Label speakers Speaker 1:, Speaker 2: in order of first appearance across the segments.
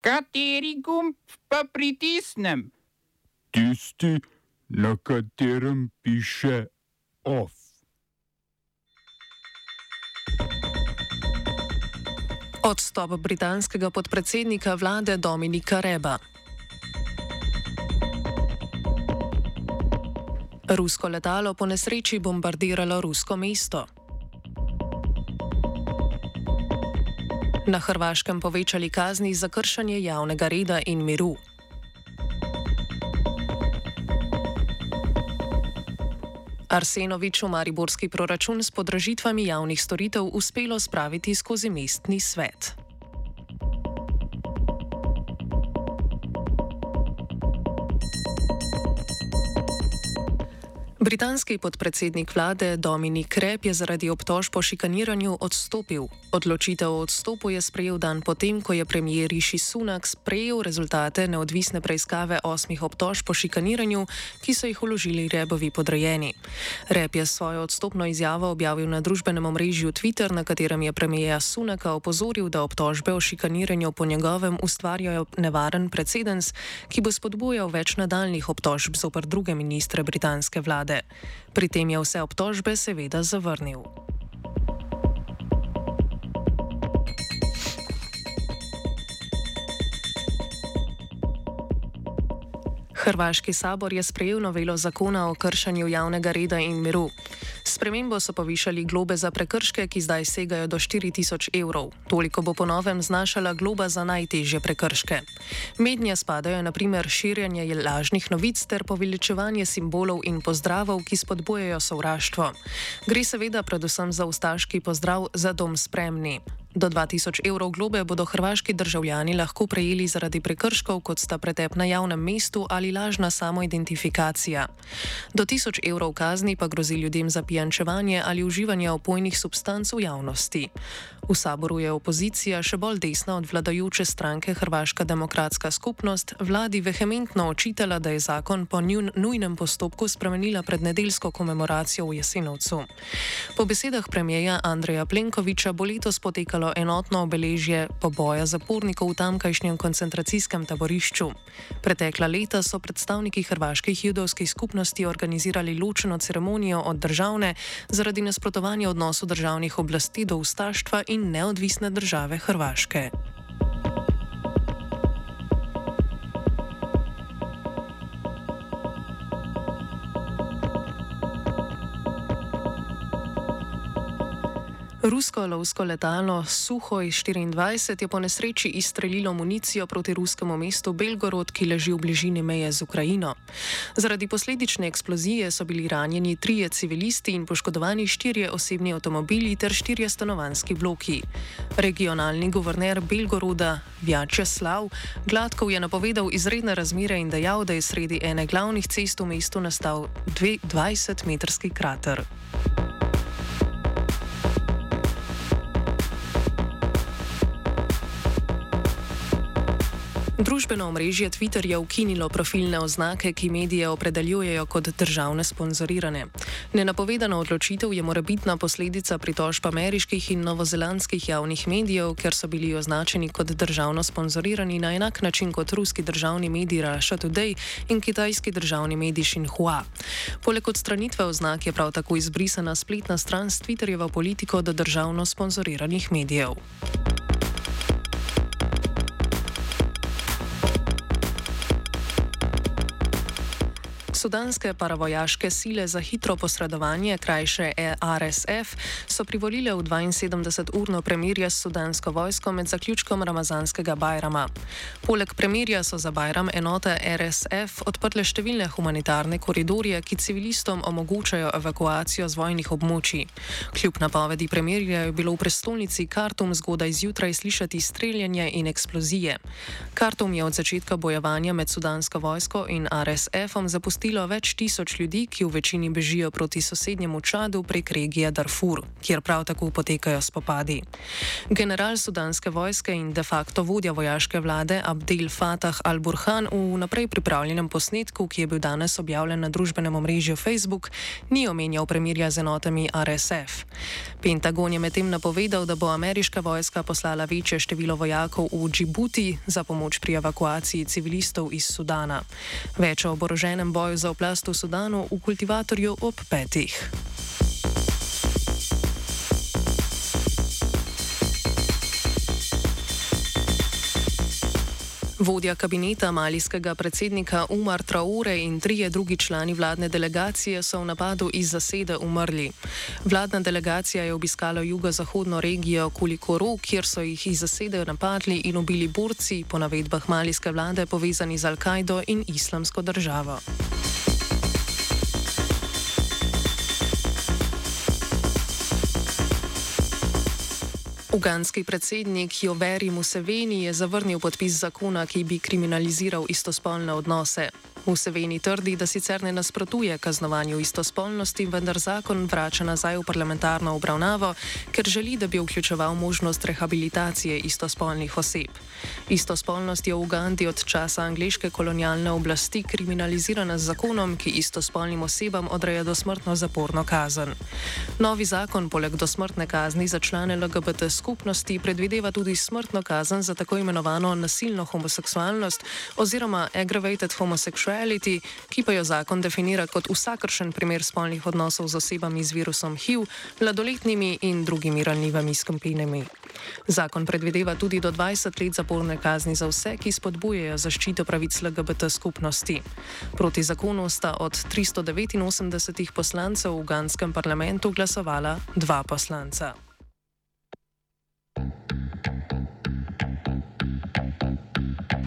Speaker 1: Kateri gumb pa pritisnem?
Speaker 2: Tisti, na katerem piše OF.
Speaker 3: Odstop britanskega podpredsednika vlade Dominika Reba. Rusko letalo po nesreči bombardiralo rusko mesto. Na Hrvaškem povečali kazni za kršanje javnega reda in miru. Arsenovič v mariborski proračun s podražitvami javnih storitev uspelo spraviti skozi mestni svet. Britanski podpredsednik vlade Dominik Krep je zaradi obtožb o šikaniranju odstopil. Odločitev o odstopu je sprejel dan potem, ko je premijer Riši Sunak sprejel rezultate neodvisne preiskave osmih obtožb o šikaniranju, ki so jih uložili Rebovi podrejeni. Rep je svojo odstopno izjavo objavil na družbenem omrežju Twitter, na katerem je premijeja Sunaka opozoril, da obtožbe o šikaniranju po njegovem ustvarjajo nevaren precedens, ki bo spodbujal več nadaljnih obtožb zoper druge ministre britanske vlade vlade. Pri tem je vse obtožbe seveda zavrnil. Hrvaški sabor je sprejel novelo zakona o kršanju javnega reda in miru. Spremembo so povišali globe za prekrške, ki zdaj segajo do 4000 evrov. Toliko bo po novem znašala globa za najtežje prekrške. Mednje spadajo naprimer širjanje lažnih novic ter poveličevanje simbolov in pozdravov, ki spodbujajo sovraštvo. Gre seveda predvsem za ustaški pozdrav za dom spremni. Do 2000 evrov globe bodo hrvaški državljani lahko prejeli zaradi prekrškov, kot sta pretep na javnem mestu ali lažna samoidentifikacija. Do 1000 evrov kazni pa grozi ljudem za pijančevanje ali uživanje opojnih substanc v javnosti. V saboru je opozicija še bolj desna od vladajoče stranke Hrvaška demokratska skupnost vladi vehementno očitala, da je zakon po njun nujnem postopku spremenila pred nedeljsko komemoracijo v Jesenovcu. Po besedah premijeja Andreja Plenkoviča bo letos potekalo potekalo enotno obeležje poboja zapornikov v tamkajšnjem koncentracijskem taborišču. Pretekla leta so predstavniki hrvaških judovskih skupnosti organizirali ločeno ceremonijo od državne zaradi nasprotovanja odnosu državnih oblasti do ustaštva in neodvisne države Hrvaške. Rusko lovsko letalo Suhoj 24 je po nesreči izstrelilo municijo proti ruskemu mestu Belgorod, ki leži v bližini meje z Ukrajino. Zaradi posledične eksplozije so bili ranjeni trije civilisti in poškodovani štirje osebni avtomobili ter štirje stanovanski bloki. Regionalni guverner Belgoroda Vjačeslav Gladkov je napovedal izredne razmere in dejal, da je sredi ene glavnih cest v mestu nastal 20-metrski krater. Družbeno omrežje Twitter je ukinilo profilne oznake, ki medije opredeljujejo kot državne sponzorirane. Nenapovedana odločitev je morebitna posledica pritožb ameriških in novozelandskih javnih medijev, ker so bili označeni kot državno sponzorirani na enak način kot ruski državni medij Russia Today in kitajski državni medij Xinhua. Poleg odstranitve oznak je prav tako izbrisana spletna stran s Twitterjevo politiko do državno sponzoriranih medijev. Sudanske paravojaške sile za hitro posredovanje, krajše RSF, so privolile v 72-urno premirje s sudansko vojsko med zaključkom ramazanskega Bajrama. Poleg premirja so za Bajram enote RSF odprle številne humanitarne koridorje, ki civilistom omogočajo evakuacijo z vojnih območij. Kljub napovedi premirja je bilo v prestolnici Kartum zgodaj zjutraj slišati streljanje in eksplozije. Kartum je od začetka bojevanja med sudansko vojsko in RSF-om zapustil zapustilo več tisoč ljudi, ki v večini bežijo proti sosednjemu Čadu prek regije Darfur, kjer prav tako potekajo spopadi. General sudanske vojske in de facto vodja vojaške vlade Abdel Fattah al-Burhan v naprej pripravljenem posnetku, ki je bil danes objavljen na družbenem omrežju Facebook, ni omenjal premirja z enotami RSF. Pentagon je medtem napovedal, da bo ameriška vojska poslala večje število vojakov v Džibuti za pomoč pri evakuaciji civilistov iz Sudana. Več o oboroženem boju za oblast v Sudanu v kultivatorju ob petih. Vodja kabineta malijskega predsednika Umar Traore in trije drugi člani vladne delegacije so v napadu iz zasede umrli. Vladna delegacija je obiskala jugozahodno regijo Kulikoro, kjer so jih iz zasede napadli in ubili borci, po navedbah malijske vlade, povezani z Al-Kaido in islamsko državo. Uganski predsednik Joveri Museveni je zavrnil podpis zakona, ki bi kriminaliziral istospolne odnose. Museveni trdi, da sicer ne nasprotuje kaznovanju istospolnosti, vendar zakon vrača nazaj v parlamentarno obravnavo, ker želi, da bi vključeval možnost rehabilitacije istospolnih oseb. Istospolnost je v Ugandi od časa angliške kolonialne oblasti kriminalizirana z zakonom, ki istospolnim osebam odreja dosmrtno zaporno kazen. Novi zakon poleg dosmrtne kazni za člane LGBT skupnosti predvideva tudi smrtno kazen za tako imenovano nasilno homoseksualnost oziroma aggravated homosexuality sexuality, ki pa jo zakon definira kot vsakršen primer spolnih odnosov z osebami z virusom HIV, mladoletnimi in drugimi ranljivimi skupinami. Zakon predvideva tudi do 20 let zaporne kazni za vse, ki spodbujejo zaščito pravic LGBT skupnosti. Proti zakonu sta od 389 poslancev v uganskem parlamentu glasovala dva poslanca.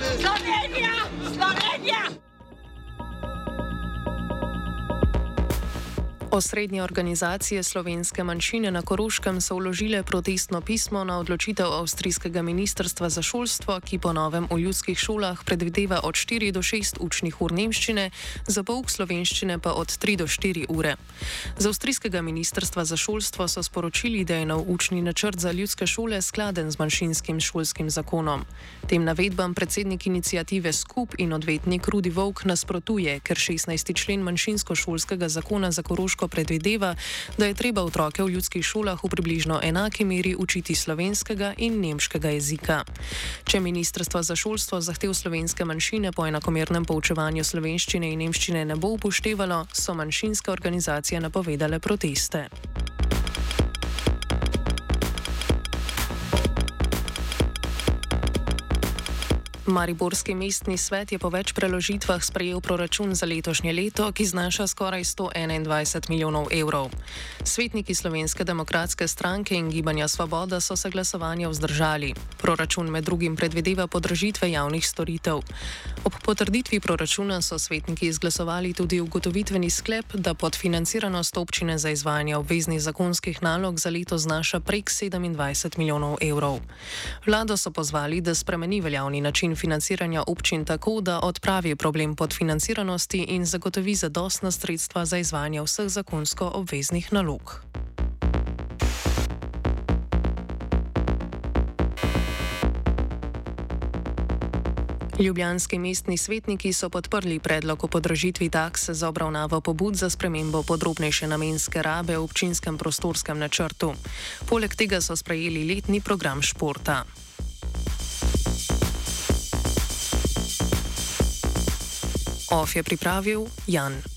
Speaker 4: Slovenija, Slovenija.
Speaker 3: Osrednje organizacije slovenske manjšine na Koroškem so vložile protestno pismo na odločitev avstrijskega ministrstva za šolstvo, ki po novem v ljudskih šolah predvideva od 4 do 6 učnih ur nemščine, za pouk slovenščine pa od 3 do 4 ure. Z avstrijskega ministrstva za šolstvo so sporočili, da je nov učni načrt za ljudske šole skladen z manjšinskim šolskim zakonom. Tem navedbam predsednik inicijative Skup in odvetnik Rudi Vovk nasprotuje, ker 16. člen manjšinsko-šolskega zakona za Koroško Slovensko predvideva, da je treba otroke v ljudskih šolah v približno enaki meri učiti slovenskega in nemškega jezika. Če Ministrstvo za šolstvo zahtev slovenske manjšine po enakomernem poučevanju slovenščine in nemščine ne bo upoštevalo, so manjšinske organizacije napovedale proteste. Mariborski mestni svet je po več preložitvah sprejel proračun za letošnje leto, ki znaša skoraj 121 milijonov evrov. Svetniki Slovenske demokratske stranke in Gibanja Svoboda so se glasovanja vzdržali. Proračun med drugim predvideva podražitve javnih storitev. Ob potrditvi proračuna so svetniki izglasovali tudi ugotovitveni sklep, da podfinanciranost občine za izvajanje obveznih zakonskih nalog za leto znaša prek 27 milijonov evrov. Vlado so pozvali, da spremeni veljavni način financiranja občin tako, da odpravi problem podfinanciranosti in zagotovi zadostna sredstva za izvajanje vseh zakonsko obveznih nalog. Ljubljanski mestni svetniki so podprli predlog o podražitvi takse za obravnavo pobud za spremembo podrobnejše namenske rabe v občinskem prostorskem načrtu. Poleg tega so sprejeli letni program športa. OF je pripravil Jan.